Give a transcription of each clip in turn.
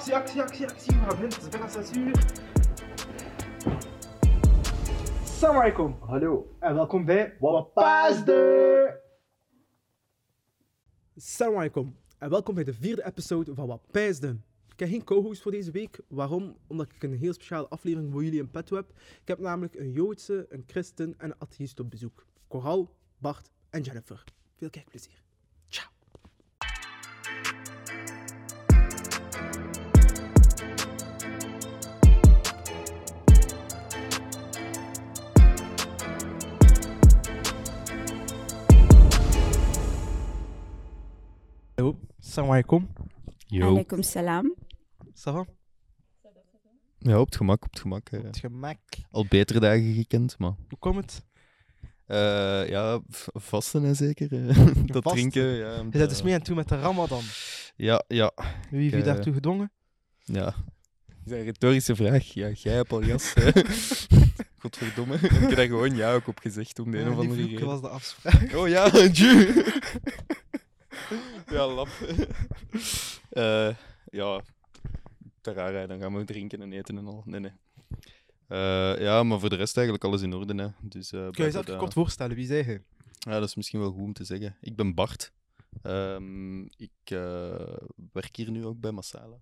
actie, actie, actie, actie. We gaan beginnen, het is bijna 6 uur. Alaikum. Hallo. En welkom bij Wapasde. Assalamu alaikum. En welkom bij de vierde episode van Wapijsde. Ik heb geen co-host voor deze week. Waarom? Omdat ik een heel speciale aflevering voor jullie in petto heb. Ik heb namelijk een Joodse, een christen en een atheïst op bezoek. Coral, Bart en Jennifer. Veel kijkplezier. Assalamu alaikum. Yo. Alaikum salam. Ça va? Ja, op het gemak, op het gemak. eh. Het gemak. al betere dagen gekend, maar... Hoe komt het? eh, ja, vasten en zeker. eh, dat Vasten? drinken, ja. Je bent dus mee aan toe met de Ramadan. Ja, ja, Wie heeft je daartoe gedwongen? ja. Dat is een retorische vraag. Ja, jij hebt al jas. Godverdomme. Ik heb daar gewoon ja ook op gezegd om de een of andere reden. was de afspraak. Oh ja, Ju. ja, lap. Eh, ja, Tarara, dan gaan we drinken en eten en al. Nee, nee. Eh, ja, maar voor de rest eigenlijk alles in orde. Hè. Dus, eh, Kun je jezelf dat- kort voorstellen? Wie zei je? Ja, dat is misschien wel goed om te zeggen. Ik ben Bart. Ehm, ik werk hier nu ook bij Masala.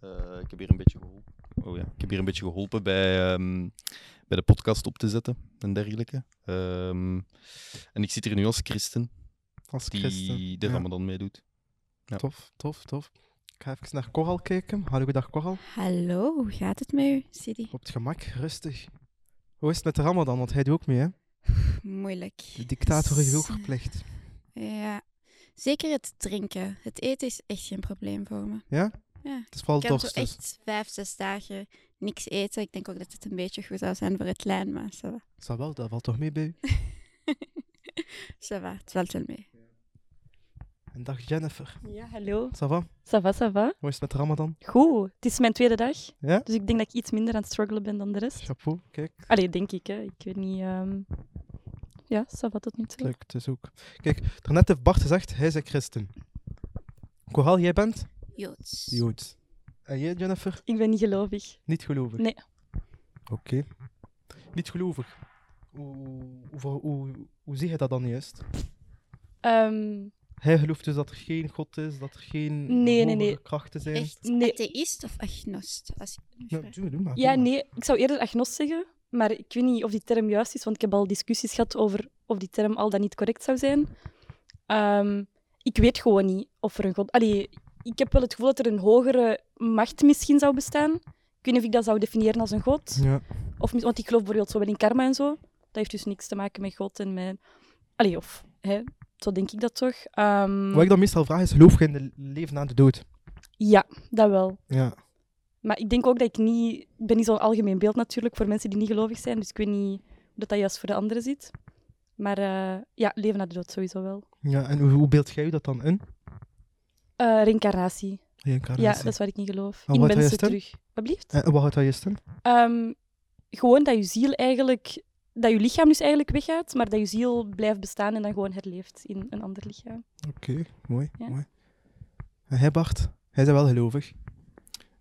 Eh, ik heb hier een beetje geholpen. Oh ja, ik heb hier een beetje geholpen bij, ehm, bij de podcast op te zetten en dergelijke. Ehm, en ik zit hier nu als christen Als die christen. de Ja. Ramadan meedoet. ja. Tof, tof, tof. Ik ga even naar Coral kijken. Hallo, dag Coral. Hallo, hoe gaat het met u, Sidi? Op het gemak, rustig. Hoe is het met de Ramadan? Want hij doet ook mee, hè? Moeilijk. De dictator is ook verplicht. Ja, zeker het drinken. Het eten is echt geen probleem voor me. Ja? Ja. Het is vooral Ik kan zo dorst. dus. echt vijf, zes dagen niks eten. Ik denk ook dat het een beetje goed zou zijn voor het lijn, maar ça va. Zal wel, dat valt toch mee bij u? Ça va, het valt wel mee. En dag Jennifer. Ja, hallo. Ça va? Ça va, ça va? Hoe is het met Ramadan? Goed. Het is mijn tweede dag, Ja? dus ik denk dat ik iets minder aan het struggelen ben dan de rest. Chapeau, kijk. Allee, denk ik, hè. Ik weet niet... ehm, Ja, ça va tot nu toe. Leuk, het is ook. Kijk, daarnet heeft Bart gezegd, hij is een christen. Coral, jij bent? Joods. Joods. En jij, Jennifer? Ik ben niet gelovig. Niet gelovig? Nee. Oké. Niet gelovig. Hoe, hoe, hoe, hoe, hoe zie je dat dan juist? Ehm, Hij gelooft dus dat er geen God is, dat er geen Nee, nee, nee. hogere krachten zijn. Echt Nee. atheïst of agnost? Als ik Ja, doe, doe maar. doe ja, maar. nee. Ik zou eerder agnost zeggen, maar ik weet niet of die term juist is, want ik heb al discussies gehad over of die term al dan niet correct zou zijn. Ehm, ik weet gewoon niet of er een god... Allee, ik heb wel het gevoel dat er een hogere macht misschien zou bestaan. Ik weet niet of ik dat zou definiëren als een god. Ja. Of, want ik geloof bijvoorbeeld zo wel in karma en zo. Dat heeft dus niks te maken met God en met... Allee, of... Hè, zo denk ik dat toch. Ehm, Wat ik dan meestal vraag is, geloof je in het leven na de dood? Ja, dat wel. Ja. Maar ik denk ook dat ik niet... Ik ben niet zo'n algemeen beeld natuurlijk voor mensen die niet gelovig zijn. Dus ik weet niet hoe dat, dat juist voor de anderen zit. Maar eh, ja, leven na de dood sowieso wel. ja. En hoe, hoe beeld jij je dat dan in? Eh reïncarnatie. Reïncarnatie. Ja, dat is waar ik niet geloof. En in mensen terug. Wat blieft? En wat houdt dat juist in? Ehm, gewoon dat je ziel eigenlijk... Dat je lichaam dus eigenlijk weggaat, maar dat je ziel blijft bestaan en dan gewoon herleeft in een ander lichaam. Oké, mooi, Ja. mooi. En hij, Bart? Hij is wel gelovig.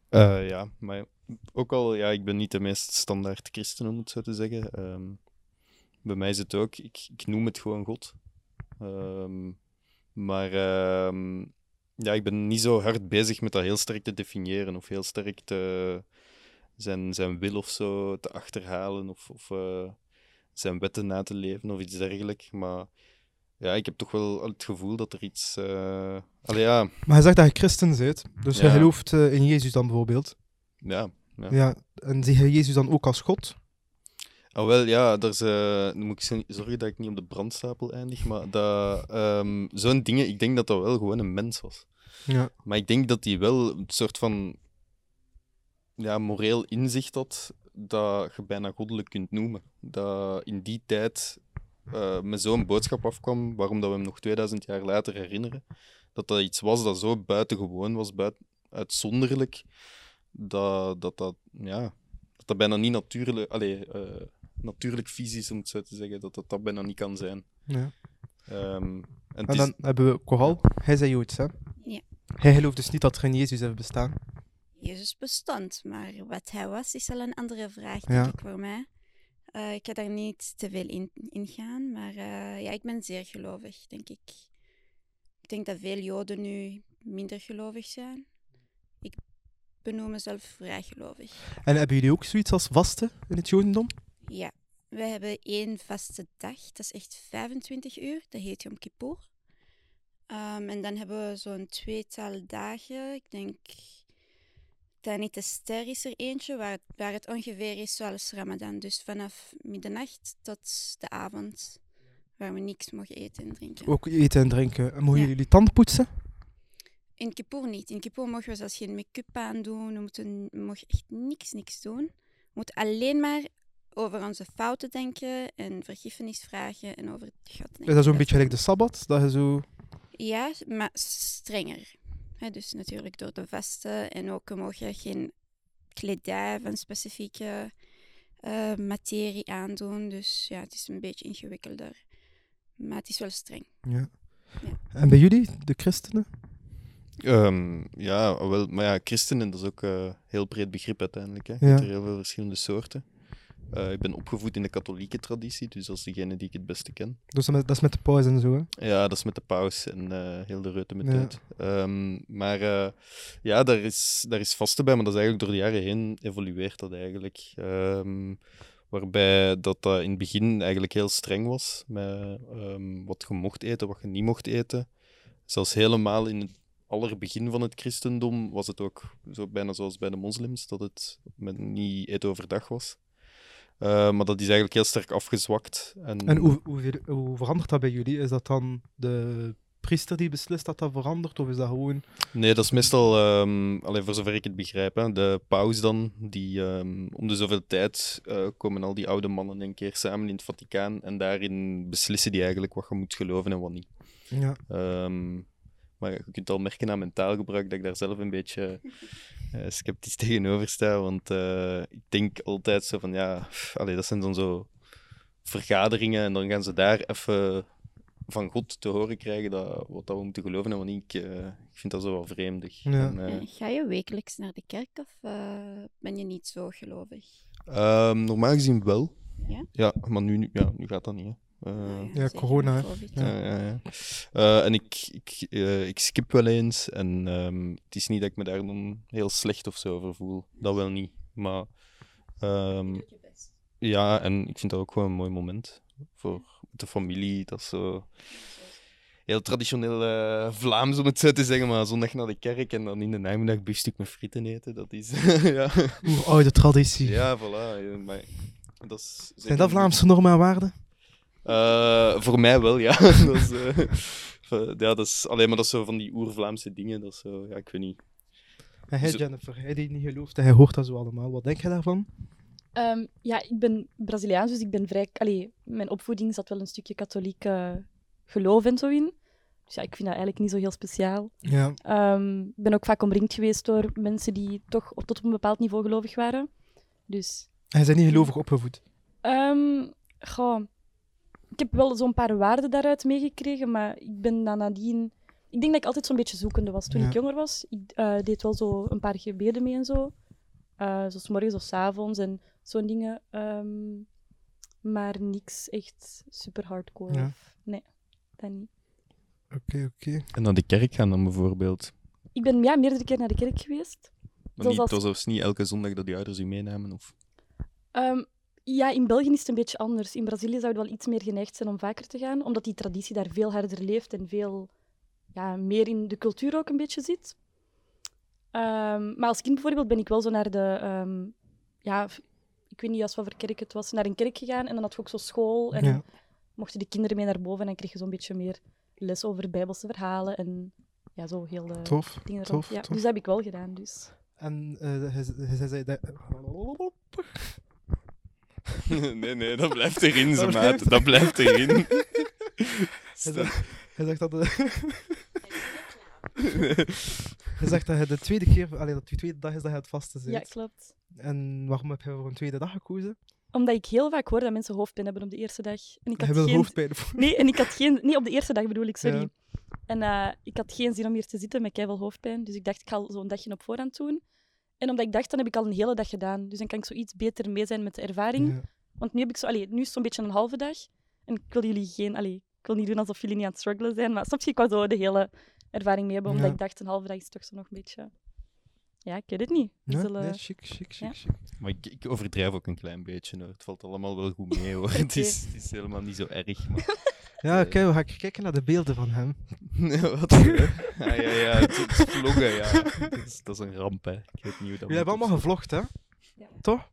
Eh, ja, maar ook al, ja, ik ben niet de meest standaard christen, om het zo te zeggen. Ehm, bij mij is het ook, ik, ik noem het gewoon God. Ehm, maar ehm, ja, ik ben niet zo hard bezig met dat heel sterk te definiëren of heel sterk te, zijn, zijn wil of zo te achterhalen of, of eh, zijn wetten na te leven of iets dergelijks. Maar ja, ik heb toch wel het gevoel dat er iets... allee, ja, Maar hij zegt dat je christen bent, dus hij Ja. gelooft eh, in Jezus dan bijvoorbeeld. ja, ja. Ja. En zie je Jezus dan ook als God? Ah, wel, ja, er is, eh, moet ik zo- zorgen dat ik niet op de brandstapel eindig, maar dat, ehm, zo'n dingen, ik denk dat dat wel gewoon een mens was. Ja. Maar ik denk dat hij wel een soort van ja, moreel inzicht had dat je bijna goddelijk kunt noemen. Dat in die tijd eh, met zo'n boodschap afkwam, waarom dat we hem nog 2000 jaar later herinneren, dat dat iets was dat zo buitengewoon was, buiten, uitzonderlijk, dat dat, dat, ja, dat dat bijna niet natuurlijk, allee, eh, natuurlijk fysisch, om het zo te zeggen, dat dat, dat bijna niet kan zijn. ja. Ehm, en is- dan hebben we Coral. Hij zei Joods, hè? Ja. Hij gelooft dus niet dat er een Jezus heeft bestaan. Jezus bestond. Maar wat hij was, is al een andere vraag, Ja. denk ik, voor mij. Eh, ik ga daar niet te veel in, in gaan, maar eh, ja, ik ben zeer gelovig, denk ik. Ik denk dat veel Joden nu minder gelovig zijn. Ik benoem mezelf vrij gelovig. En hebben jullie ook zoiets als vasten in het Jodendom? Ja, we hebben één vaste dag. Dat is echt 25 uur. Dat heet Yom Kippur. Ehm, en dan hebben we zo'n tweetal dagen. Ik denk... Tanit Ester is er eentje waar, waar het ongeveer is zoals Ramadan. Dus vanaf middernacht tot de avond. Waar we niks mogen eten en drinken. Ook eten en drinken. En mogen Ja. jullie tanden poetsen? In Kippur niet. In Kippur mogen we zelfs geen make-up aandoen. We, moeten, we mogen echt niks, niks doen. We moeten alleen maar over onze fouten denken en vergiffenis vragen en over God denken. Is dat zo'n beetje is- gelijk de Sabbat? Dat je zo... Ja, maar strenger. Hè, dus natuurlijk door de vasten en ook mogen geen kledij van specifieke eh, materie aandoen. Dus ja, het is een beetje ingewikkelder. Maar het is wel streng. Ja. Ja. En bij jullie, de christenen? Ehm, ja, wel, maar ja, christenen, dat is ook een heel breed begrip uiteindelijk. Hè. Je Ja. hebt er heel veel verschillende soorten. Eh, ik ben opgevoed in de katholieke traditie, dus dat is degene die ik het beste ken. Dus dat is met- dat is met de paus en zo, hè? Ja, dat is met de paus en eh, heel de reuten met Ja. uit. Ehm, maar eh, ja, daar is, daar is vaste bij, maar dat is eigenlijk door de jaren heen evolueert dat eigenlijk. Ehm, waarbij dat, dat in het begin eigenlijk heel streng was met ehm, wat je mocht eten, wat je niet mocht eten. Zelfs helemaal in het allerbegin van het christendom was het ook zo, bijna zoals bij de moslims, dat het met niet eten overdag was. Eh, maar dat is eigenlijk heel sterk afgezwakt. En, En hoe, hoe, hoe verandert dat bij jullie? Is dat dan de priester die beslist dat dat verandert? Of is dat gewoon... Nee, dat is meestal, ehm allee, voor zover ik het begrijp, hè, de paus dan, die ehm, om de zoveel tijd eh, komen al die oude mannen een keer samen in het Vaticaan en daarin beslissen die eigenlijk wat je moet geloven en wat niet. Ja. Ehm, maar je kunt al merken aan mijn taalgebruik dat ik daar zelf een beetje eh, sceptisch tegenover sta, want eh, ik denk altijd zo van, ja, pff, allee, dat zijn dan zo vergaderingen en dan gaan ze daar even van God te horen krijgen dat, wat dat we moeten geloven en wat niet. Ik, eh, ik vind dat zo wel vreemdig. Ja. En, eh, En ga je wekelijks naar de kerk of eh, ben je niet zo gelovig? Ehm, normaal gezien wel. Ja? Ja, maar nu, nu- ja, nu gaat dat niet. Hè. Eh, Ah, Ja, zeker corona. COVID. ja, ja, ja. Eh, en ik, ik, eh, ik skip wel eens. En ehm, het is niet dat ik me daar dan heel slecht of zo over voel. Dat wel niet. Maar ehm, ja, en ik vind dat ook gewoon een mooi moment. Voor de familie. Dat is zo heel traditioneel eh, Vlaams, om het zo te zeggen. Maar zondag naar de kerk en dan in de namiddag biefstuk met frieten eten. Dat is... ja. Oeh, oude traditie. Ja, voilà. ja, maar dat is Zijn dat Vlaamse normen en waarden? Eh, voor mij wel, ja. dat is, eh, ja, dat is, alleen maar dat is zo van die oer-Vlaamse dingen. Dat is zo, ja, ik weet niet. En hij, Jennifer, hij die niet gelooft en hij hoort dat zo allemaal. Wat denk je daarvan? Ehm, ja, ik ben Braziliaans, dus ik ben vrij... Allee, mijn opvoeding zat wel een stukje katholiek eh, geloof en zo in. Dus ja, ik vind dat eigenlijk niet zo heel speciaal. Ja. Ehm, ik ben ook vaak omringd geweest door mensen die toch op- tot op een bepaald niveau gelovig waren. Dus, Hij zijn niet gelovig opgevoed. ehm goh, ik heb wel zo'n paar waarden daaruit meegekregen, maar ik ben dan nadien... Ik denk dat ik altijd zo'n beetje zoekende was toen Ja. ik jonger was. Ik eh, deed wel zo een paar gebeden mee en zo. Eh zoals morgens of 's avonds en zo'n dingen. Ehm, maar niks echt super hardcore. Ja. Nee, dat niet. Oké, oké. En naar de kerk gaan dan bijvoorbeeld. Ik ben ja, meerdere keer naar de kerk geweest. Maar niet, als- het was zelfs niet elke zondag dat die ouders u meenamen. Of... Ehm, ja, in België is het een beetje anders. In Brazilië zou je wel iets meer geneigd zijn om vaker te gaan, omdat die traditie daar veel harder leeft en veel ja, meer in de cultuur ook een beetje zit. Ehm, maar als kind bijvoorbeeld ben ik wel zo naar de, ehm, ja, ik weet niet als wat voor kerk het was, naar een kerk gegaan en dan had je ook zo school en Ja. mochten de kinderen mee naar boven en dan kreeg je zo'n beetje meer les over bijbelse verhalen en ja, zo heel de Tof, dingen tof. Ja, tof. dus dat heb ik wel gedaan, dus. En eh, hij, hij, hij zei dat... nee, nee, dat blijft erin, ze, maat. Dat blijft erin. Hij zegt, dat... de- hij zegt dat hij de tweede keer... Allee, dat de tweede dag is dat hij het vaste Ja, zit. klopt. En waarom heb je voor een tweede dag gekozen? Omdat ik heel vaak hoor dat mensen hoofdpijn hebben op de eerste dag. En ik Hij had wil geen... hoofdpijn. Nee, en ik had geen... Nee, op de eerste dag bedoel ik, sorry. Ja. En eh, ik had geen zin om hier te zitten met keiveel hoofdpijn. Dus ik dacht, ik ga zo'n dagje op voorhand doen. En omdat ik dacht, dan heb ik al een hele dag gedaan. Dus dan kan ik zoiets beter mee zijn met de ervaring. Ja. Want nu heb ik zo, allee, nu is het zo'n beetje een halve dag. En ik wil jullie geen, allee, ik wil niet doen alsof jullie niet aan het struggelen zijn. Maar soms ik wou zo de hele ervaring mee hebben, omdat Ja. ik dacht, een halve dag is toch zo nog een beetje. Ja, ik weet het niet. We Ja, zullen- nee, chic, chic, chic, Ja. chic. Maar ik, ik overdrijf ook een klein beetje. Hoor. Het valt allemaal wel goed mee. Hoor. Het, is, het is helemaal niet zo erg. Maar... Ja, Nee. oké, we gaan kijken naar de beelden van hem. Wat? Ja, ja, ja. Het, vloggen, ja. Dat is, dat is een ramp, hè. Ik weet niet hoe dat Jullie hebben allemaal gevlogd, hè? Ja. Toch?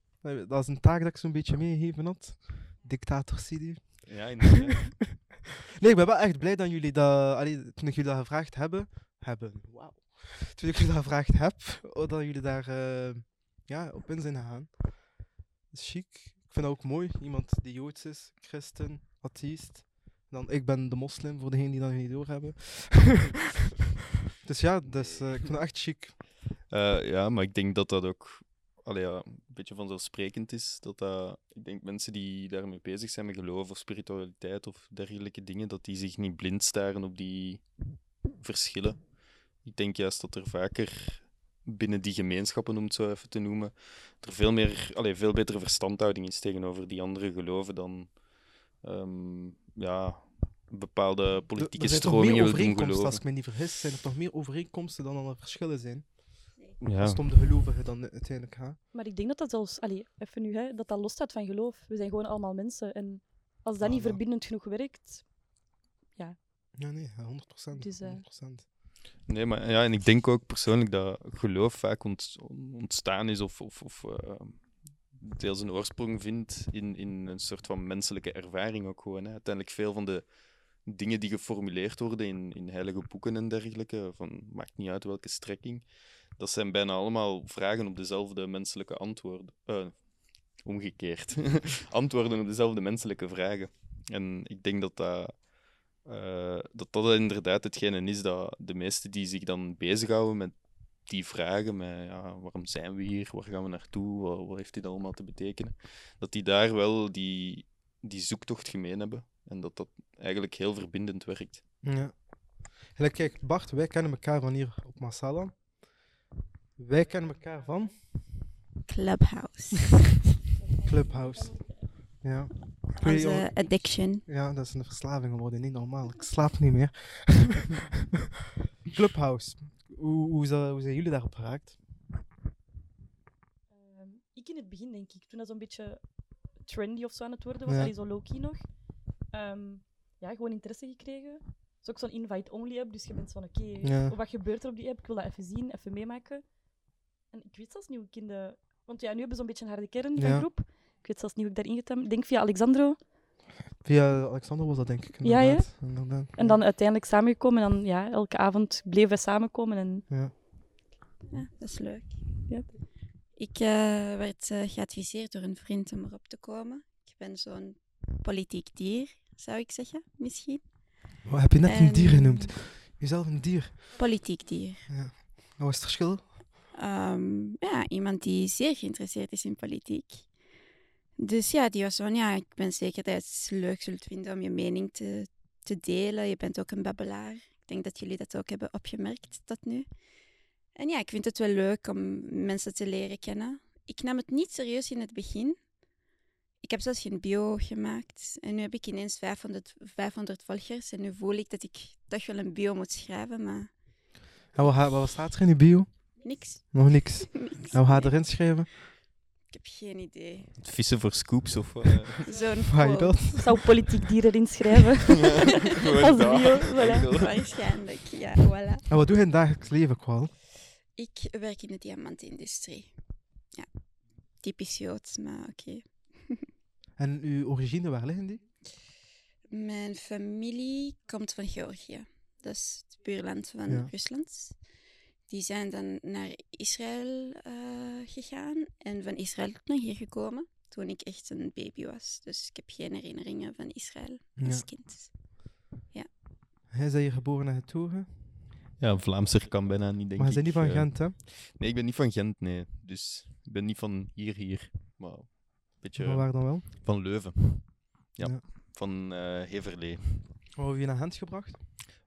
Dat is een taak dat ik zo'n beetje meegegeven had. Dictator Sidi. Ja, inderdaad. Nee, ik ben wel echt blij dat jullie dat... Allee, toen ik jullie dat gevraagd hebben... Hebben, wauw. Toen ik jullie dat gevraagd heb, oh, dat jullie daar eh, ja, op in zijn gegaan. Dat is chic. Ik vind dat ook mooi. Iemand die Joods is, christen, atheïst. Dan, ik ben de moslim, voor degenen die dat niet doorhebben. dus ja, dus, ik vind dat echt chic. Eh, ja, maar ik denk dat dat ook allee, ja, een beetje vanzelfsprekend is. Dat dat, ik denk mensen die daarmee bezig zijn met geloof of spiritualiteit of dergelijke dingen, dat die zich niet blind staren op die verschillen. Ik denk juist dat er vaker binnen die gemeenschappen, om het zo even te noemen, er veel, meer, allee, veel betere verstandhouding is tegenover die andere geloven dan ehm, ja, bepaalde Er- politieke er toch stromingen meer wil doen overeenkomsten, geloven. als ik me niet vergis, zijn er toch meer overeenkomsten dan er verschillen zijn. Ja. Als het om de gelovigen dan uiteindelijk gaat. Maar ik denk dat dat zelfs, allee, even nu, hè, dat dat losstaat van geloof. We zijn gewoon allemaal mensen. En als dat niet Voilà. verbindend genoeg werkt, Ja, nee, 100%. Dus, eh, 100%. Nee, maar ja, en ik denk ook persoonlijk dat geloof vaak ont- ontstaan is of, of, of eh, deels een oorsprong vindt in, in een soort van menselijke ervaring ook gewoon. Hè. Uiteindelijk veel van de dingen die geformuleerd worden in, in heilige boeken en dergelijke, van maakt niet uit welke strekking, dat zijn bijna allemaal vragen op dezelfde menselijke antwoorden. Eh, omgekeerd. antwoorden op dezelfde menselijke vragen. En ik denk dat dat eh, dat dat inderdaad hetgene is dat de meesten die zich dan bezighouden met die vragen, met ja, waarom zijn we hier, waar gaan we naartoe, wat, wat heeft dit allemaal te betekenen, dat die daar wel die, die zoektocht gemeen hebben en dat dat eigenlijk heel verbindend werkt. Ja. Gelijk, kijk, Bart, wij kennen elkaar van hier op Masala. Wij kennen elkaar van Clubhouse. Clubhouse. Ja. Onze addiction. Ja, dat is een verslaving geworden, niet normaal. Ik slaap niet meer. Clubhouse. Hoe, hoe, zijn jullie daarop geraakt? Ehm, ik in het begin, denk ik, toen dat zo'n beetje trendy of zo aan het worden was, Ja. allee, zo low-key nog. Ehm, ja, gewoon interesse gekregen. Het is ook zo'n invite-only app, dus je bent van oké, Ja. wat gebeurt er op die app? Ik wil dat even zien, even meemaken. En ik weet zelfs niet hoe ik in de... Want ja, nu hebben we zo'n beetje een harde kern van Ja. groep. Ik weet zelfs niet hoe ik daarin getem. Ik denk via Alexandro. Via Alexander was dat, denk ik. Ja, ja. inderdaad. Inderdaad. En dan uiteindelijk samengekomen. En dan ja, elke avond bleven we samenkomen. En Ja. Ja, dat is leuk. Ja. Ik eh, werd eh, geadviseerd door een vriend om erop te komen. Ik ben zo'n politiek dier, zou ik zeggen, misschien. Wat heb je net een dier En- genoemd? Jezelf een dier. Politiek dier. Wat is het verschil? Ehm, ja, iemand die zeer geïnteresseerd is in politiek. Dus ja, die was van, ja, ik ben zeker dat je het leuk zult vinden om je mening te, te delen. Je bent ook een babbelaar. Ik denk dat jullie dat ook hebben opgemerkt tot nu. En ja, ik vind het wel leuk om mensen te leren kennen. Ik nam het niet serieus in het begin. Ik heb zelfs geen bio gemaakt. En nu heb ik ineens 500, 500 volgers. En nu voel ik dat ik toch wel een bio moet schrijven, maar En wat, wat staat er in je bio? niks. Nog niks. niks. En wat ga je erin schrijven? Ik heb geen idee. Het vissen voor scoops of eh? Zo'n quote. ik zou politiek dieren inschrijven. Gewoon Als bio, voilà. Waarschijnlijk, ja, voilà. En wat doe je in het dagelijks leven, Kwal? Ik werk in de diamantindustrie. Ja, typisch Joods, maar oké. En uw origine, waar liggen die? Mijn familie komt van Georgië. Dat is het buurland van Ja. Rusland. Die zijn dan naar Israël eh, gegaan en van Israël naar hier gekomen toen ik echt een baby was. Dus ik heb geen herinneringen van Israël als Ja. kind. Hij is hier geboren en getogen. Ja, Vlaamser kan bijna niet, denk Maar hij ik. niet van eh. Gent, hè? Nee, ik ben niet van Gent, nee. Dus ik ben niet van hier, hier. Maar een beetje Van waar dan wel? van Leuven. Ja. Ja. Van eh Heverlee. Wat heb je naar Gent gebracht?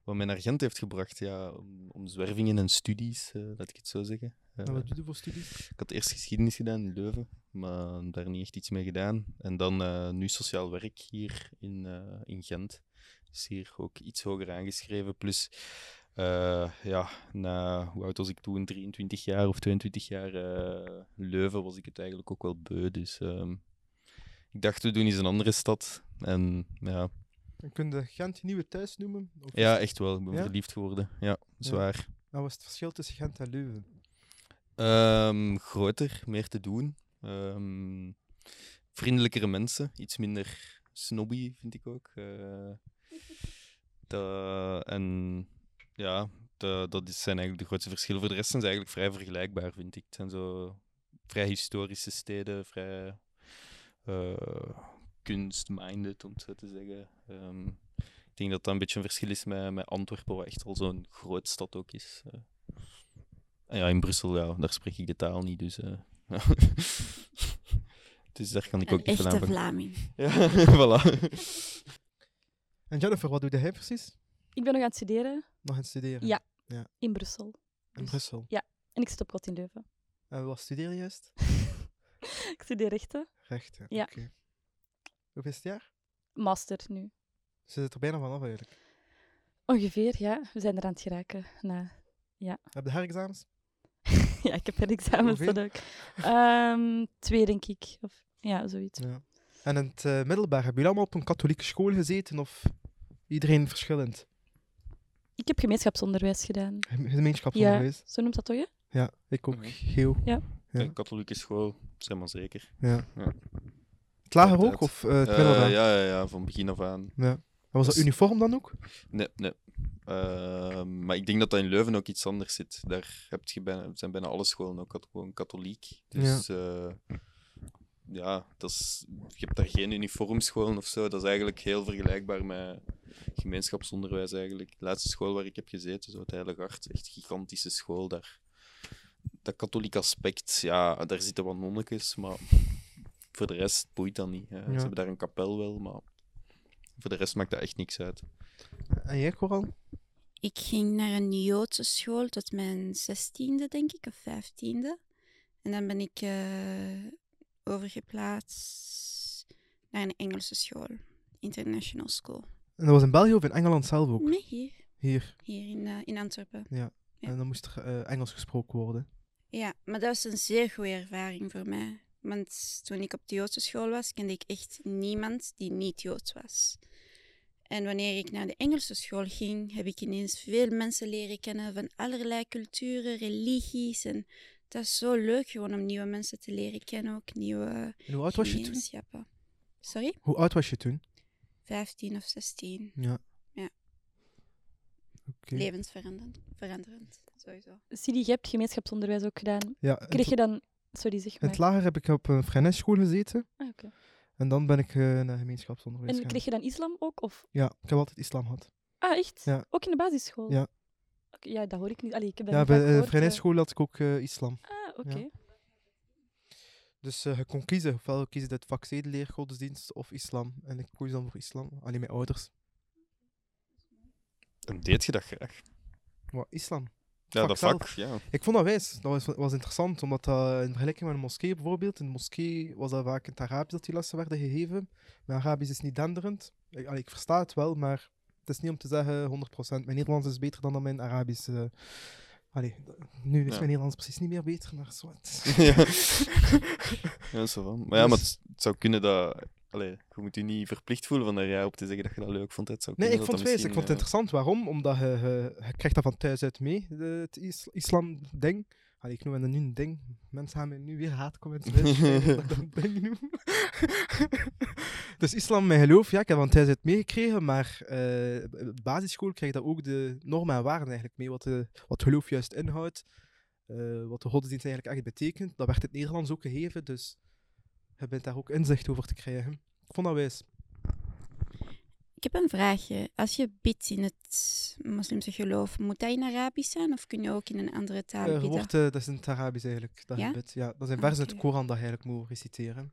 Wat mij naar Gent heeft gebracht, ja, om, om zwervingen en studies, eh, laat ik het zo zeggen. Eh, En wat doe je voor studies? ik had eerst geschiedenis gedaan in Leuven, maar daar niet echt iets mee gedaan. En dan eh, nu sociaal werk hier in, eh, in Gent. Dus hier ook iets hoger aangeschreven. Plus, eh, ja, na, hoe oud was ik toen? 23 jaar of 22 jaar eh, Leuven was ik het eigenlijk ook wel beu. Dus ehm, ik dacht, we doen eens een andere stad. En ja, En kun je Gent je nieuwe thuis noemen? Of ja echt wel. Ik ben Ja? verliefd geworden. Ja, zwaar. Wat was het verschil tussen Gent en Leuven? Ehm, groter, meer te doen. Ehm, vriendelijkere mensen, iets minder snobby, vind ik ook. Eh, dat- en ja, dat, zijn eigenlijk de grootste verschillen. Voor de rest zijn ze eigenlijk vrij vergelijkbaar, vind ik. Het zijn zo vrij historische steden, vrij eh kunstminded, om het zo te zeggen. Ehm, ik denk dat dat een beetje een verschil is met, met Antwerpen, wat echt al zo'n groot stad ook is. Eh, en ja, in Brussel, ja, daar spreek ik de taal niet, dus... eh, dus daar kan ik Een ook niet van echte. Vlaming. Ja, voilà. En Jennifer, wat doe jij precies? Ik ben nog aan het studeren Nog aan het studeren? Ja. in Brussel. In Dus- Brussel. En ik zit op kot in Leuven. En wat studeer je juist? ik studeer rechten. Recht, ja. Ja. Oké. Is het jaar? Master nu. Ze zit er bijna vanaf eigenlijk. Ongeveer, ja. We zijn er aan het geraken. Na... Heb je herexamens? ja, ik heb er examens Hoeveel? dat ook. Ehm, twee, denk ik. Of, ja, zoiets. Ja. En in het eh, middelbaar, hebben jullie allemaal op een katholieke school gezeten of iedereen verschillend? Ik heb gemeenschapsonderwijs gedaan. Gem- Gemeenschapsonderwijs? Zo noemt dat toch, hè? Ja, ik ook. Geel. Ja. Ja. Een katholieke school, zeg maar zeker. Ja. Ja. Het lager ook of eh, het Eh, middelbaar? ja, ja, ja, van begin af aan. Ja. En was dat Dus- uniform dan ook? Nee, nee. Ehm, maar ik denk dat dat in Leuven ook iets anders zit. Daar heb je bijna, zijn bijna alle scholen ook gewoon katholiek. Dus ja, ja dat is, je hebt daar geen uniformscholen of zo. Dat is eigenlijk heel vergelijkbaar met gemeenschapsonderwijs eigenlijk. De laatste school waar ik heb gezeten, zo het Heilige Hart, echt gigantische school daar. Dat katholiek aspect, ja, daar zitten wat nonnetjes, maar voor de rest boeit dat niet. hè. Ze hebben daar een kapel wel, maar voor de rest maakt dat echt niks uit. En jij, Coral? Ik ging naar een Joodse school tot mijn zestiende, denk ik, of vijftiende. En dan ben ik eh, overgeplaatst naar een Engelse school. International School. En dat was in België of in Engeland zelf ook? Nee, hier. Hier. Hier in, eh, in Antwerpen. Ja. En dan moest er eh, Engels gesproken worden. Ja, maar dat was een zeer goede ervaring voor mij. Want toen ik op de Joodse school was, kende ik echt niemand die niet Joods was. En wanneer ik naar de Engelse school ging, heb ik ineens veel mensen leren kennen van allerlei culturen, religies. En dat is zo leuk gewoon om nieuwe mensen te leren kennen, ook nieuwe En hoe oud was je toen? Sorry? Hoe oud was je toen? 15 of 16. Ja. Ja. Oké. Levensveranderend, veranderend, sowieso. Sidi, je hebt gemeenschapsonderwijs ook gedaan. Ja, Kreeg je dan... Sorry, zeg In het lager heb ik op een Freinet-school gezeten. Ah, oké. En dan ben ik eh, naar gemeenschapsonderwijs En gegaan. kreeg je dan islam ook? Of... Ja, ik heb altijd islam gehad. Ah, echt? Ja. Ook in de basisschool? Ja. Oké, ja, dat hoor ik niet. Allee, ik heb dat Ja, bij vaak de gehoord, eh. Had ik ook eh, islam. Ah, oké. Dus eh, je kon kiezen. Ofwel kies je het vak zedeleer, godsdienst of islam. En ik koos dan voor islam. Alleen mijn ouders. En deed je dat graag? Wat, islam? Ja, dat vak, ja. Ik vond dat wijs. Dat was, was interessant, omdat dat in vergelijking met een moskee bijvoorbeeld, in de moskee was dat vaak in het Arabisch dat die lessen werden gegeven. Mijn Arabisch is niet denderend. Ik, allee, ik versta het wel, maar het is niet om te zeggen 100%. Mijn Nederlands is beter dan mijn Arabisch. Allee, d- nu is Ja. mijn Nederlands precies niet meer beter, maar zwart. ja. ja, zo van. Maar ja, maar het, het zou kunnen dat... Allee, je moet je niet verplicht voelen van er ja op te zeggen dat je dat leuk vond. Het zou Nee, ik dat vond het dat wijs. Ik vond het misschien, interessant. Waarom? Omdat je, je, je krijgt dat van thuis uit mee, de, het is, islam-ding. Allee, ik noem het nu een ding. Mensen gaan me nu weer haatcomments uitschrijven dat ik dat een ding noem. dus islam, mijn geloof, ja, ik heb van thuis uit meegekregen, maar eh, op de basisschool krijg je daar ook de normen en waarden eigenlijk mee, wat, de, wat geloof juist inhoudt, eh, wat de godsdienst eigenlijk echt betekent. Dat werd in het Nederlands ook gegeven, dus je bent daar ook inzicht over te krijgen. Ik vond dat wijs. Ik heb een vraagje. Als je bidt in het moslimse geloof, moet dat in Arabisch zijn of kun je ook in een andere taal Er bidden? wordt, eh, dat is in het Arabisch eigenlijk, dat Ja? bidt. Ja, dat zijn Ah, versen uit de Koran dat je eigenlijk moet reciteren.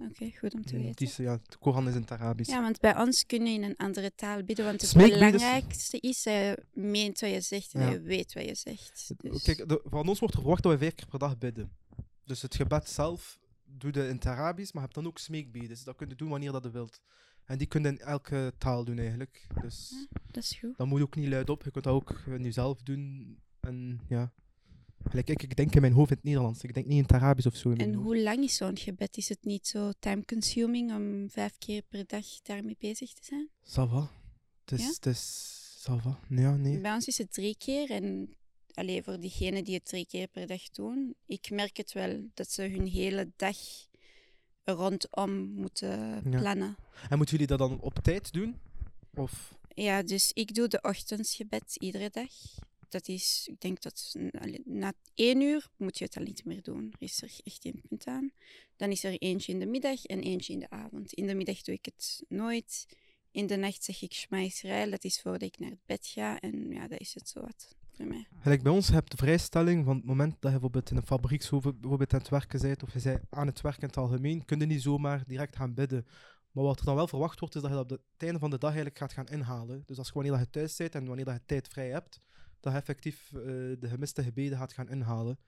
Oké, goed om te Het weten. is, ja, de Koran is in het Arabisch. Ja, want bij ons kun je in een andere taal bidden, want het belangrijkste is dat je meent wat je zegt en Ja. je weet wat je zegt. Dus- Kijk, de- van ons wordt er verwacht dat we vijf keer per dag bidden. Dus het gebed zelf doe je in het Arabisch, maar je hebt dan ook smeekbeden. Dus dat kun je doen wanneer dat je wilt. En die kun je in elke taal doen eigenlijk. Dus dat is goed. dan moet je ook niet luid op. Je kunt dat ook in jezelf doen. En ja. Gelijk, ik, ik denk in mijn hoofd in het Nederlands. Ik denk niet in het Arabisch of zo. En hoe lang is zo'n gebed? Is het niet zo time-consuming om vijf keer per dag daarmee bezig te zijn? Ça va. Het is... Ja? Het is ça va. Ja, nee. Bij ons is het drie keer en alleen voor diegenen die het drie keer per dag doen, ik merk het wel dat ze hun hele dag rondom moeten Ja. plannen. En moeten jullie dat dan op tijd doen? Of... Ja, dus ik doe de ochtendsgebed iedere dag. Dat is, ik denk dat na één uur moet je het al niet meer doen. Er is er echt geen punt aan. Dan is er eentje in de middag en eentje in de avond. In de middag doe ik het nooit. In de nacht zeg ik Israël. Dat is voordat ik naar het bed ga. En ja, dat is het zo wat bij mij. Gelijk bij ons heb je de vrijstelling van het moment dat je bijvoorbeeld in een fabriek bijvoorbeeld aan het werken bent, of je bent aan het werken in het algemeen, kun je niet zomaar direct gaan bidden. Maar wat er dan wel verwacht wordt, is dat je dat op het einde van de dag eigenlijk gaat gaan inhalen. Dus als je wanneer dat je thuis bent en wanneer dat je tijd vrij hebt, dat je effectief eh, de gemiste gebeden gaat gaan inhalen.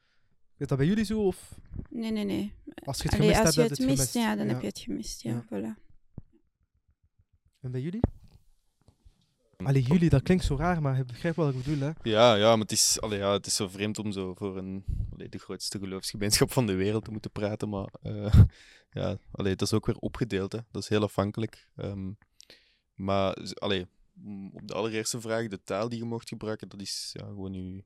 Is dat bij jullie zo? Of Nee, nee, nee. als je het Allee, gemist als hebt, je het je het mist, gemist? ja, dan heb je het gemist. Ja, Ja. voilà. En bij jullie? Allee, jullie, dat klinkt zo raar, maar je begrijpt wat ik bedoel, hè? Ja, ja, maar het is, allee, ja, het is zo vreemd om zo voor een, allee, de grootste geloofsgemeenschap van de wereld te moeten praten. Maar eh, ja, allee, dat is ook weer opgedeeld. Hè. Dat is heel afhankelijk. Ehm, maar allee, op de allereerste vraag, de taal die je mocht gebruiken, dat is ja, gewoon je,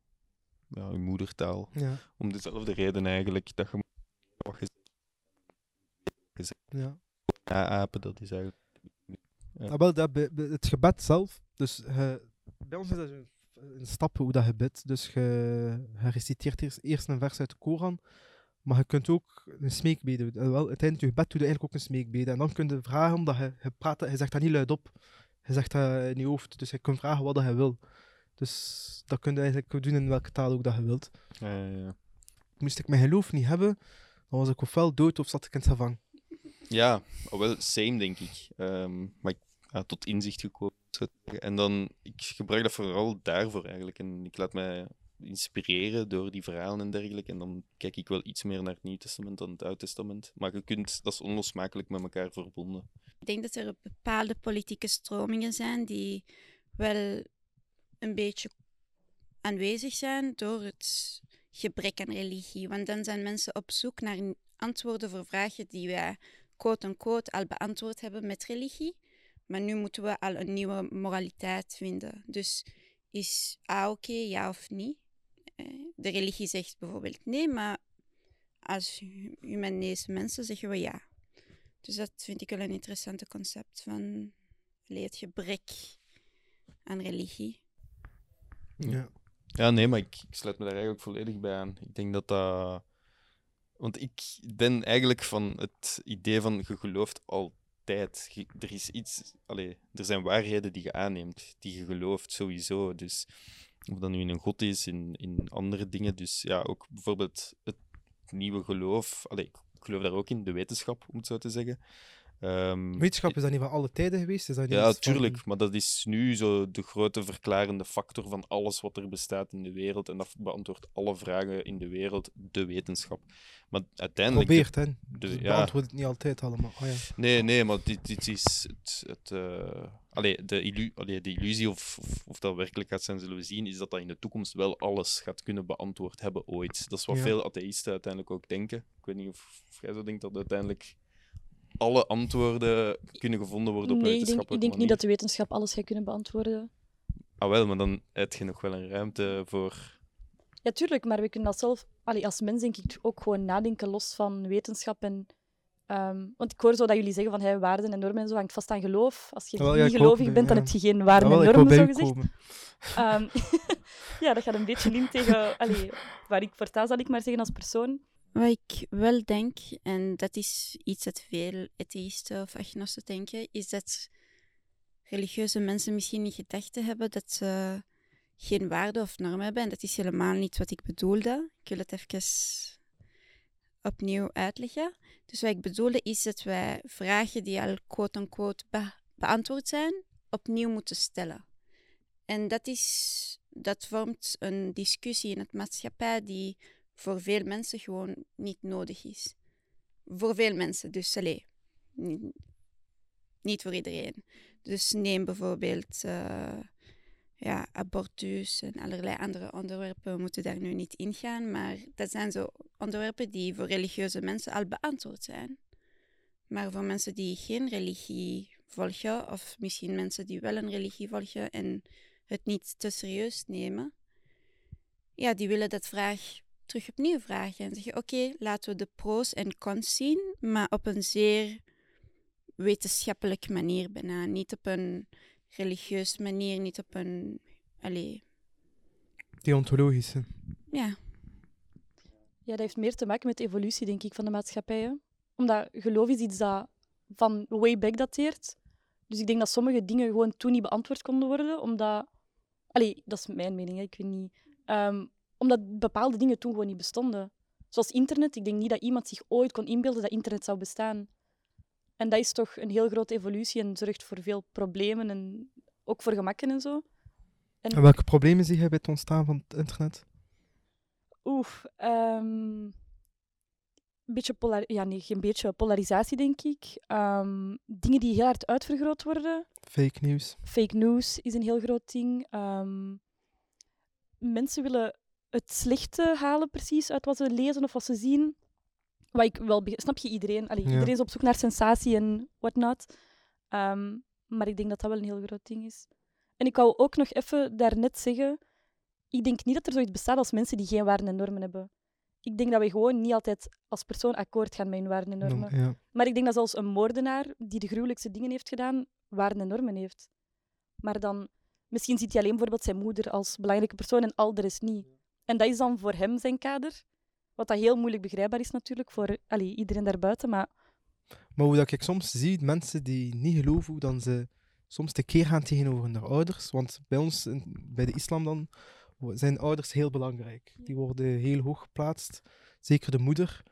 ja, uw moedertaal. Ja. Om dezelfde reden eigenlijk dat je wat je ja. naapen, dat is eigenlijk... Ah, wel, dat, het gebed zelf. Dus eh, bij ons is dat een, een stap hoe dat je bidt. Dus je, je reciteert eerst, eerst een vers uit de Koran. Maar je kunt ook een smeekbede doen. Eh, Wel, uiteindelijk, je gebed doe je eigenlijk ook een smeekbede. En dan kun je vragen, omdat je, je, praat, je zegt dat niet luid op. Je zegt dat in je hoofd. Dus je kunt vragen wat dat je wil. Dus dat kun je eigenlijk doen in welke taal ook dat je wilt. Ja, ja, ja. Moest ik mijn geloof niet hebben, dan was ik ofwel dood of zat ik in het savang. Ja, wel, same denk ik. Ehm, maar ik ja, tot inzicht gekomen. En dan, ik gebruik dat vooral daarvoor eigenlijk. En ik laat mij inspireren door die verhalen en dergelijke. En dan kijk ik wel iets meer naar het Nieuw Testament dan het Oud Testament. Maar je kunt, dat is onlosmakelijk met elkaar verbonden. Ik denk dat er bepaalde politieke stromingen zijn die wel een beetje aanwezig zijn door het gebrek aan religie. Want dan zijn mensen op zoek naar antwoorden voor vragen die wij quote-unquote al beantwoord hebben met religie. Maar nu moeten we al een nieuwe moraliteit vinden. Dus is A oké, ja of niet? Eh, De religie zegt bijvoorbeeld nee, maar als hu- humanische mensen zeggen we ja. Dus dat vind ik wel een interessante concept van het gebrek aan religie. Ja. Ja, nee, maar ik, ik sluit me daar eigenlijk volledig bij aan. Ik denk dat dat... Want ik ben eigenlijk van het idee van je gelooft er is iets... Allee, er zijn waarheden die je aanneemt, die je gelooft sowieso. Dus of dat nu in een god is, in, in andere dingen. Dus ja, ook bijvoorbeeld het nieuwe geloof. Allee, ik geloof daar ook in, de wetenschap, om het zo te zeggen. Ehm, Wetenschap is dat niet van alle tijden geweest? Is dat niet ja, van- tuurlijk. Maar dat is nu zo de grote verklarende factor van alles wat er bestaat in de wereld. En dat beantwoordt alle vragen in de wereld, de wetenschap. Maar uiteindelijk... Probeert, hè? Dus, Dus ja. beantwoord het niet altijd allemaal. Oh, ja. Nee, nee, maar dit, dit is het... het eh, allee, de, illu allee, de illusie, of, of, of dat werkelijk gaat zijn, zullen we zien, is dat dat in de toekomst wel alles gaat kunnen beantwoord hebben ooit. Dat is wat Ja. veel atheïsten uiteindelijk ook denken. Ik weet niet of, of jij zo denkt dat uiteindelijk alle antwoorden kunnen gevonden worden op Nee, ik denk, wetenschappelijke ik denk niet dat de wetenschap alles gaat kunnen beantwoorden. Ah wel, maar dan heb je nog wel een ruimte voor... Ja, tuurlijk, maar we kunnen dat zelf... Allee, als mens denk ik ook gewoon nadenken los van wetenschap en... ehm, want ik hoor zo dat jullie zeggen van hey, waarden en normen en zo hangt vast aan geloof. Als je ja, niet gelovig bent, dan ja. heb je geen waarden Jawel, en normen, zo gezegd. Ehm, ja, dat gaat een beetje in tegen allee, waar ik voor sta, zal ik maar zeggen, als persoon. Wat ik wel denk, en dat is iets dat veel atheïsten of agnosten denken, is dat religieuze mensen misschien niet gedachten hebben dat ze geen waarde of norm hebben. En dat is helemaal niet wat ik bedoelde. Ik wil het even opnieuw uitleggen. Dus wat ik bedoelde is dat wij vragen die al quote-unquote be- beantwoord zijn, opnieuw moeten stellen. En dat, is, dat vormt een discussie in het maatschappij die voor veel mensen gewoon niet nodig is. Voor veel mensen, dus allee, niet, voor iedereen. Dus neem bijvoorbeeld eh, ja, abortus en allerlei andere onderwerpen. We moeten daar nu niet ingaan, maar dat zijn zo onderwerpen die voor religieuze mensen al beantwoord zijn. Maar voor mensen die geen religie volgen, of misschien mensen die wel een religie volgen en het niet te serieus nemen, ja, die willen dat vraag terug opnieuw vragen en zeggen: Oké, laten we de pro's en cons zien, maar op een zeer wetenschappelijke manier bijna. Niet op een religieus manier, niet op een. Allee, Deontologische. ja. Ja, dat heeft meer te maken met de evolutie, denk ik, van de maatschappijen. Omdat geloof is iets dat van way back dateert. Dus ik denk dat sommige dingen gewoon toen niet beantwoord konden worden, omdat... Allee, dat is mijn mening, hè, ik weet niet. Ehm, omdat bepaalde dingen toen gewoon niet bestonden. Zoals internet. Ik denk niet dat iemand zich ooit kon inbeelden dat internet zou bestaan. En dat is toch een heel grote evolutie en zorgt voor veel problemen en ook voor gemakken en zo. En welke problemen zie je bij het ontstaan van het internet? Oeh, ehm, een beetje polar ja, nee, geen beetje polarisatie, denk ik. Ehm, dingen die heel hard uitvergroot worden. Fake news. Fake news is een heel groot ding. Ehm, mensen willen het slechte halen precies uit wat ze lezen of wat ze zien. Wat ik wel snap je iedereen? Allee, Ja. Iedereen is op zoek naar sensatie en whatnot. Ehm maar ik denk dat dat wel een heel groot ding is. En ik wou ook nog even daarnet zeggen, ik denk niet dat er zoiets bestaat als mensen die geen waarden en normen hebben. Ik denk dat we gewoon niet altijd als persoon akkoord gaan met hun waarden en normen. Ja. Maar ik denk dat zelfs een moordenaar die de gruwelijkste dingen heeft gedaan, waarden en normen heeft. Maar dan, misschien ziet hij alleen bijvoorbeeld zijn moeder als belangrijke persoon en al de rest niet. En dat is dan voor hem zijn kader. Wat dat heel moeilijk begrijpbaar is natuurlijk voor allee, iedereen daarbuiten. Maar Maar hoe dat ik soms zie, mensen die niet geloven, hoe dan ze soms tekeer gaan tegenover hun ouders. Want bij ons, bij de islam dan, zijn ouders heel belangrijk. Die worden heel hoog geplaatst, zeker de moeder.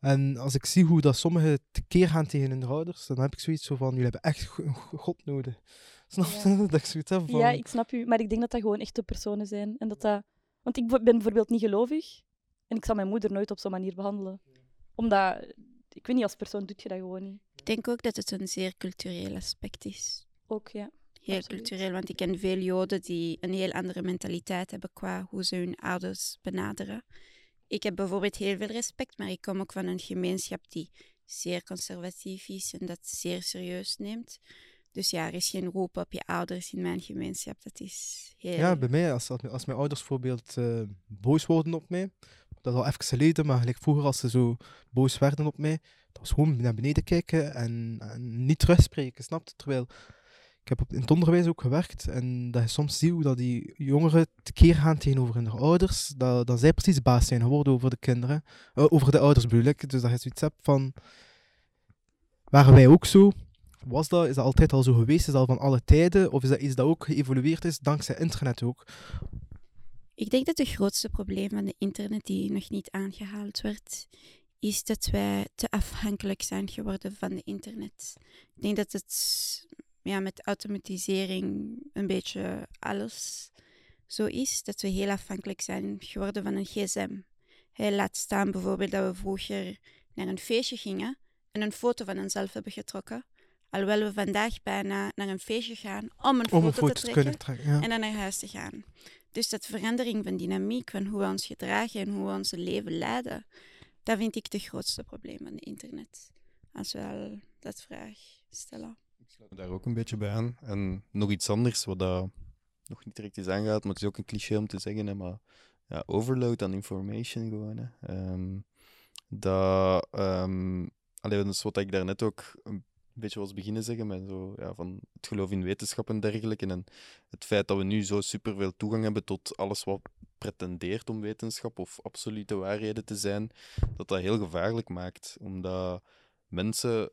En als ik zie hoe dat sommigen tekeer gaan tegen hun ouders, dan heb ik zoiets zo van, jullie hebben echt go- go- God nodig. Snap je? Ja. Dat ik zoiets heb van... ja, ik snap u. Maar ik denk dat dat gewoon echte personen zijn. En dat dat... Want ik ben bijvoorbeeld niet gelovig. En ik zal mijn moeder nooit op zo'n manier behandelen. Omdat, ik weet niet, als persoon doet je dat gewoon niet. Ik denk ook dat het een zeer cultureel aspect is. Ook, ja. Heel Absoluut. cultureel, want ik ken veel Joden die een heel andere mentaliteit hebben qua hoe ze hun ouders benaderen. Ik heb bijvoorbeeld heel veel respect, maar ik kom ook van een gemeenschap die zeer conservatief is en dat zeer serieus neemt. Dus ja, er is geen roep op je ouders in mijn gemeenschap. Dat is heel... Ja, bij mij, als, als, mijn- ouders bijvoorbeeld eh, boos worden op mij, dat is al even geleden, maar gelijk vroeger als ze zo boos werden op mij, dat was gewoon naar beneden kijken en, niet terugspreken, snap je? Terwijl, ik heb in het onderwijs ook gewerkt en dat je soms ziet hoe dat die jongeren tekeer gaan tegenover hun ouders, dat, dat zij precies baas zijn geworden over de kinderen, eh, over de ouders bedoel ik. Dus dat je zoiets hebt van, waren wij ook zo? Was dat, is dat altijd al zo geweest? Is dat van alle tijden? Of is dat iets dat ook geëvolueerd is dankzij internet ook? Ik denk dat het grootste probleem van de internet die nog niet aangehaald werd, is dat wij te afhankelijk zijn geworden van de internet. Ik denk dat het ja, met automatisering een beetje alles zo is, dat we heel afhankelijk zijn geworden van een gsm. Hij laat staan bijvoorbeeld dat we vroeger naar een feestje gingen en een foto van onszelf hebben getrokken, alhoewel we vandaag bijna naar een feestje gaan om een Om foto, een te te trekken kunnen trekken. Ja. en dan naar huis te gaan. Dus dat verandering van dynamiek, van hoe we ons gedragen en hoe we ons leven leiden, dat vind ik het grootste probleem van het internet. Als we al dat vraag stellen. Ik sluit me daar ook een beetje bij aan. En nog iets anders, wat dat nog niet direct is aangehaald, maar het is ook een cliché om te zeggen, hè, maar ja, overload aan information gewoon. Hè. Ehm, dat, ehm allee, dat is wat ik daarnet ook een beetje was beginnen zeggen, met zo, ja, van het geloof in wetenschap en dergelijke. En het feit dat we nu zo superveel toegang hebben tot alles wat pretendeert om wetenschap of absolute waarheden te zijn, dat dat heel gevaarlijk maakt. Omdat mensen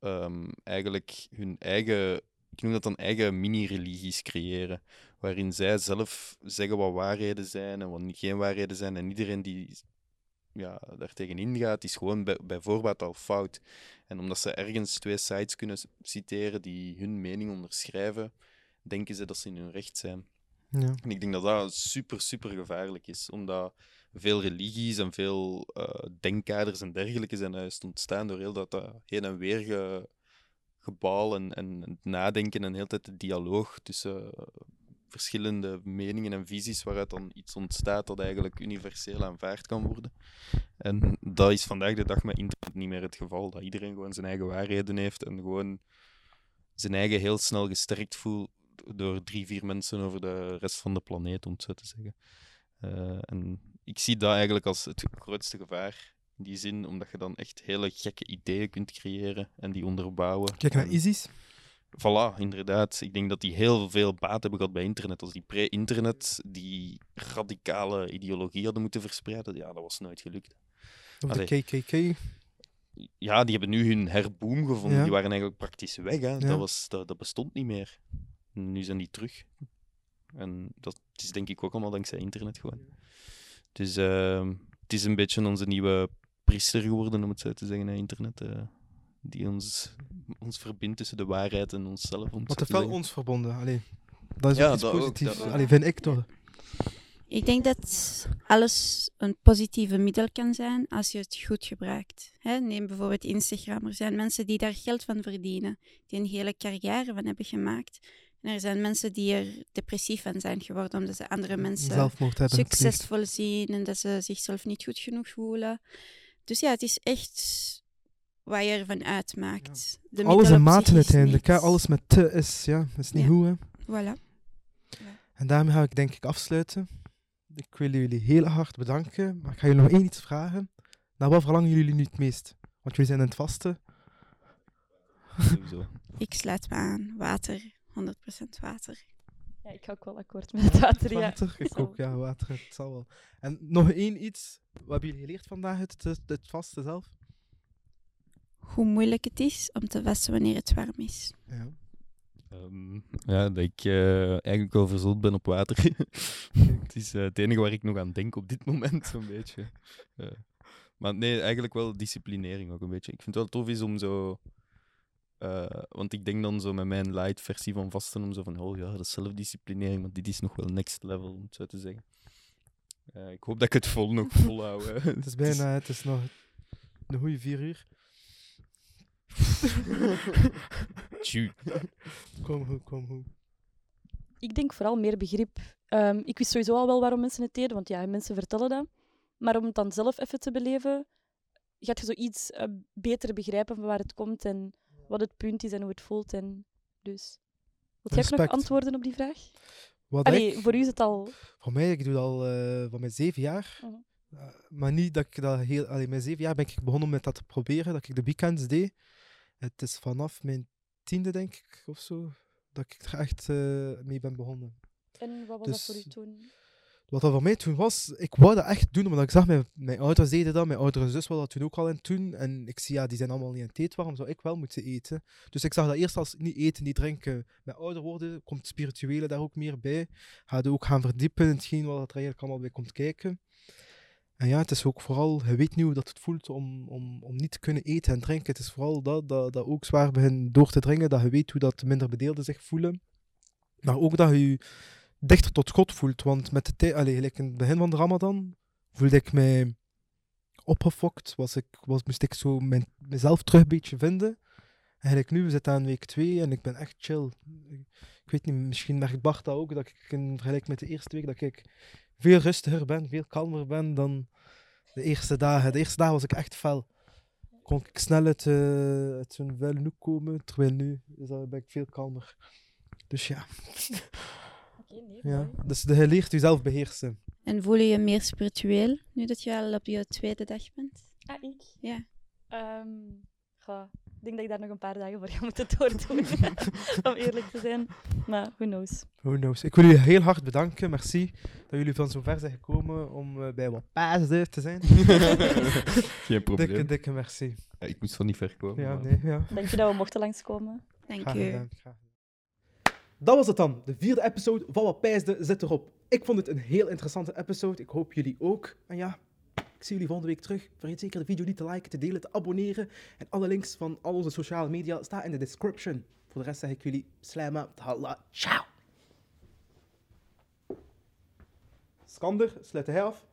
ehm, eigenlijk hun eigen, ik noem dat dan eigen mini-religies creëren, waarin zij zelf zeggen wat waarheden zijn en wat geen waarheden zijn. En iedereen die ja, daar tegenin gaat, is gewoon bij, bij voorbaat al fout. En omdat ze ergens twee sites kunnen citeren die hun mening onderschrijven, denken ze dat ze in hun recht zijn. Ja. En ik denk dat dat super, super gevaarlijk is, omdat veel religies en veel eh, denkkaders en dergelijke zijn juist ontstaan door heel dat heen en weer ge, en, en het nadenken en heel tijd de dialoog tussen verschillende meningen en visies waaruit dan iets ontstaat dat eigenlijk universeel aanvaard kan worden. En dat is vandaag de dag met internet niet meer het geval, dat iedereen gewoon zijn eigen waarheden heeft en gewoon zijn eigen heel snel gesterkt voelt door drie, vier mensen over de rest van de planeet, om het zo te zeggen. Eh, en ik zie dat eigenlijk als het grootste gevaar. In die zin, omdat je dan echt hele gekke ideeën kunt creëren en die onderbouwen. Kijk naar ISIS. Voilà, inderdaad. Ik denk dat die heel veel baat hebben gehad bij internet. Als die pre-internet die radicale ideologie hadden moeten verspreiden, ja, dat was nooit gelukt. Of de Allee. KKK. Ja, die hebben nu hun herboom gevonden. Ja. Die waren eigenlijk praktisch weg. Hè. Ja. Dat, was, dat, dat bestond niet meer. Nu zijn die terug. En dat is denk ik ook allemaal dankzij internet gewoon. Dus ehm, het is een beetje onze nieuwe priester geworden, om het zo te zeggen, hè, internet. eh, die ons, ons verbindt tussen de waarheid en onszelf. Om het Wat heeft te wel ons verbonden. Allee, dat is Ja, iets dat ook, positiefs. Allee, vind ik toch. Ik denk dat alles een positieve middel kan zijn als je het goed gebruikt. Hè, neem bijvoorbeeld Instagram. Er zijn mensen die daar geld van verdienen, die een hele carrière van hebben gemaakt. En er zijn mensen die er depressief van zijn geworden omdat ze andere mensen succesvol zien en dat ze zichzelf niet goed genoeg voelen. Dus ja, het is echt wat je ervan uitmaakt. De Alles in is uiteindelijk. Hè? Alles met te is, ja, is niet Ja. goed. Hè? Voilà. En daarmee ga ik denk ik afsluiten. Ik wil jullie heel hard bedanken. Maar ik ga jullie nog één iets vragen. Naar wat verlangen jullie nu het meest? Want jullie zijn in het vaste. Sowieso. Ik sluit me aan. Water. 100% water. Ja, ik ga ook wel akkoord met het water, ja. Water? Ik ook, ja, water. Het zal wel. En nog één iets. Wat hebben jullie geleerd vandaag uit het, het vaste zelf? Hoe moeilijk het is om te wassen wanneer het warm is. Ja. Ehm, ja, dat ik eh, eigenlijk wel verzot ben op water. het is eh, het enige waar ik nog aan denk op dit moment, zo'n beetje. Maar nee, eigenlijk wel disciplinering ook een beetje. Ik vind het wel tof is om zo... eh, want ik denk dan zo met mijn light versie van vasten om zo van, oh ja, dat is zelfdisciplinering, maar dit is nog wel next level, om het zo te zeggen. Eh, ik hoop dat ik het vol nog volhoud. Het is bijna, het is nog een goede vier uur. Kom goed, kom goed. Ik denk vooral meer begrip. Ehm, ik wist sowieso al wel waarom mensen het deden, want ja, mensen vertellen dat. Maar om het dan zelf even te beleven, gaat je zoiets eh, beter begrijpen van waar het komt en wat het punt is en hoe het voelt. En dus. Wilt jij ook nog antwoorden op die vraag? Wat Allee, ik- voor u is het al. Voor mij, ik doe dat al eh, van mijn zeven jaar. Mhm. Maar niet dat ik dat heel... Allee, mijn zeven jaar ben ik begonnen met dat te proberen, dat ik de weekends deed. Het is vanaf mijn tiende, denk ik, of zo, dat ik er echt eh, mee ben begonnen. En wat was Dus- dat voor u toen? Wat dat voor mij toen was, ik wou dat echt doen, omdat ik zag, mijn, mijn ouders deden dat, mijn oudere zus wilde dat toen ook al in doen. En ik zie, ja, die zijn allemaal niet aan het eten, waarom zou ik wel moeten eten? Dus ik zag dat eerst als niet eten, niet drinken. Met ouder worden komt het spirituele daar ook meer bij. Ga ook gaan verdiepen in hetgeen wat er eigenlijk allemaal bij komt kijken. En ja, het is ook vooral, je weet nu hoe dat het voelt om, om, om niet te kunnen eten en drinken. Het is vooral dat, dat, dat ook zwaar begint door te dringen, dat je weet hoe dat de minder bedeelden zich voelen. Maar ook dat je je dichter tot God voelt. Want met de tijd, gelijk in het begin van de Ramadan, voelde ik mij opgefokt. Was ik, was, moest ik zo mezelf terug een beetje vinden. En gelijk nu, we zitten aan week 2 en ik ben echt chill. Ik, ik weet niet, misschien merkt Bart dat ook, dat ik in vergelijking met de eerste week, dat ik veel rustiger ben, veel kalmer ben dan de eerste dagen. De eerste dagen was ik echt fel. Kon ik snel uit, eh, uit zo'n komen, terwijl nu is dat, ben ik veel kalmer. Dus ja, Oké, nee, ja. dus je leert jezelf beheersen. En voel je je meer spiritueel nu dat je al op je tweede dag bent? Ah, ik? Ja. Ehm, goh, ik denk dat ik daar nog een paar dagen voor ga moeten doordoen. om eerlijk te zijn. Maar who knows. Who knows. Ik wil jullie heel hard bedanken. Merci dat jullie van zo ver zijn gekomen om eh, bij wat paasde te zijn. Geen probleem. dikke, dikke merci. Ja, ik moest van niet ver komen. Ja, maar- nee, ja. Dank je dat we mochten langskomen. Dank gedaan. Dat was het dan. De vierde episode van Wat Pijsde zit erop. Ik vond het een heel interessante episode. Ik hoop jullie ook. En ja, Ik zie jullie volgende week terug. Vergeet zeker de video niet te liken, te delen, te abonneren. En alle links van al onze sociale media staan in de description. Voor de rest zeg ik jullie slama, thala, ciao. Skander, sluit de af.